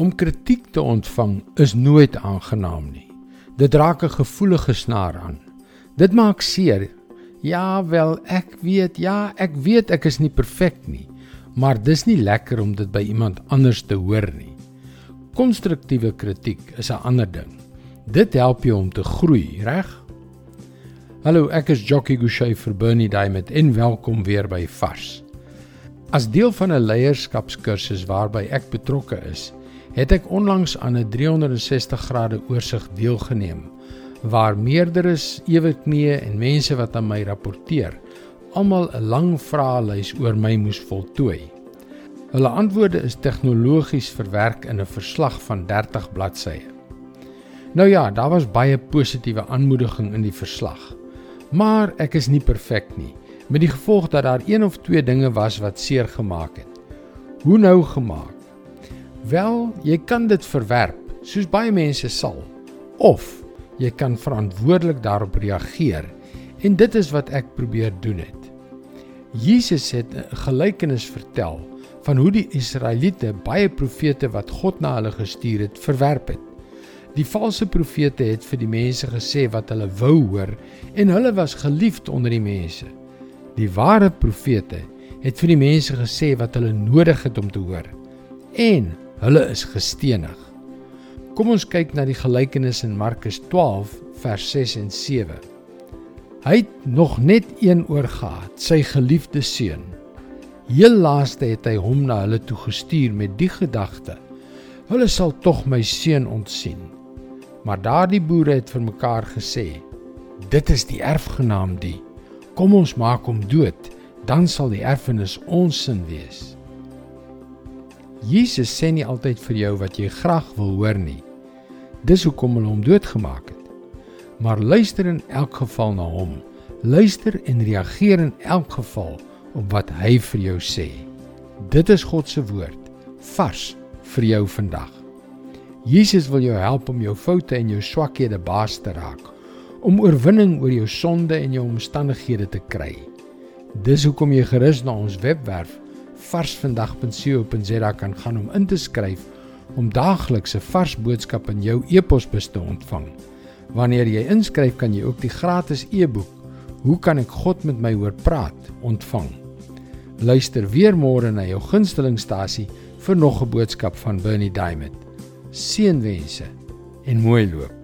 Om kritiek te ontvang is nooit aangenaam nie. Dit raak 'n gevoelige snaar aan. Dit maak seer. Ja, wel, ek weet, ja, ek weet ek is nie perfek nie, maar dis nie lekker om dit by iemand anders te hoor nie. Konstruktiewe kritiek is 'n ander ding. Dit help jou om te groei, reg? Hallo, ek is Jockey Gouchee vir Bernie Diamond en welkom weer by Vars. As deel van 'n leierskapskursus waarby ek betrokke is, het ek onlangs aan 'n 360 grade oorsig deelgeneem waar meerderes eweknieë en mense wat aan my rapporteer almal 'n lang vraelys oor my moes voltooi. Hulle antwoorde is tegnologies verwerk in 'n verslag van 30 bladsye. Nou ja, daar was baie positiewe aanmoediging in die verslag. Maar ek is nie perfek nie, met die gevolg dat daar een of twee dinge was wat seer gemaak het. Hoe nou gemaak? Wel, jy kan dit verwerp, soos baie mense sal, of jy kan verantwoordelik daarop reageer. En dit is wat ek probeer doen het. Jesus het 'n gelykenis vertel van hoe die Israeliete baie profete wat God na hulle gestuur het, verwerp het. Die valse profete het vir die mense gesê wat hulle wou hoor en hulle was geliefd onder die mense. Die ware profete het vir die mense gesê wat hulle nodig het om te hoor. En Hulle is gestenig. Kom ons kyk na die gelykenis in Markus 12 vers 6 en 7. Hy het nog net een oor gehad, sy geliefde seun. Heel laaste het hy hom na hulle toe gestuur met die gedagte: Hulle sal tog my seun ontsien. Maar daardie boere het vir mekaar gesê: Dit is die erfgenaam die. Kom ons maak hom dood, dan sal die erfenis ons sin wees. Jesus sê nie altyd vir jou wat jy graag wil hoor nie. Dis hoekom hulle hom doodgemaak het. Maar luister in elk geval na hom. Luister en reageer in elk geval op wat hy vir jou sê. Dit is God se woord, vars vir jou vandag. Jesus wil jou help om jou foute en jou swakhede baas te raak, om oorwinning oor jou sonde en jou omstandighede te kry. Dis hoekom jy gerus na ons webwerf varsvandag.co.za kan gaan om in te skryf om daagliks 'n vars boodskap in jou e-posbus te ontvang. Wanneer jy inskryf, kan jy ook die gratis e-boek Hoe kan ek God met my hoor praat ontvang. Luister weer môre na jou gunstelingstasie vir nog 'n boodskap van Bernie Diamond. Seënwense en mooi loop.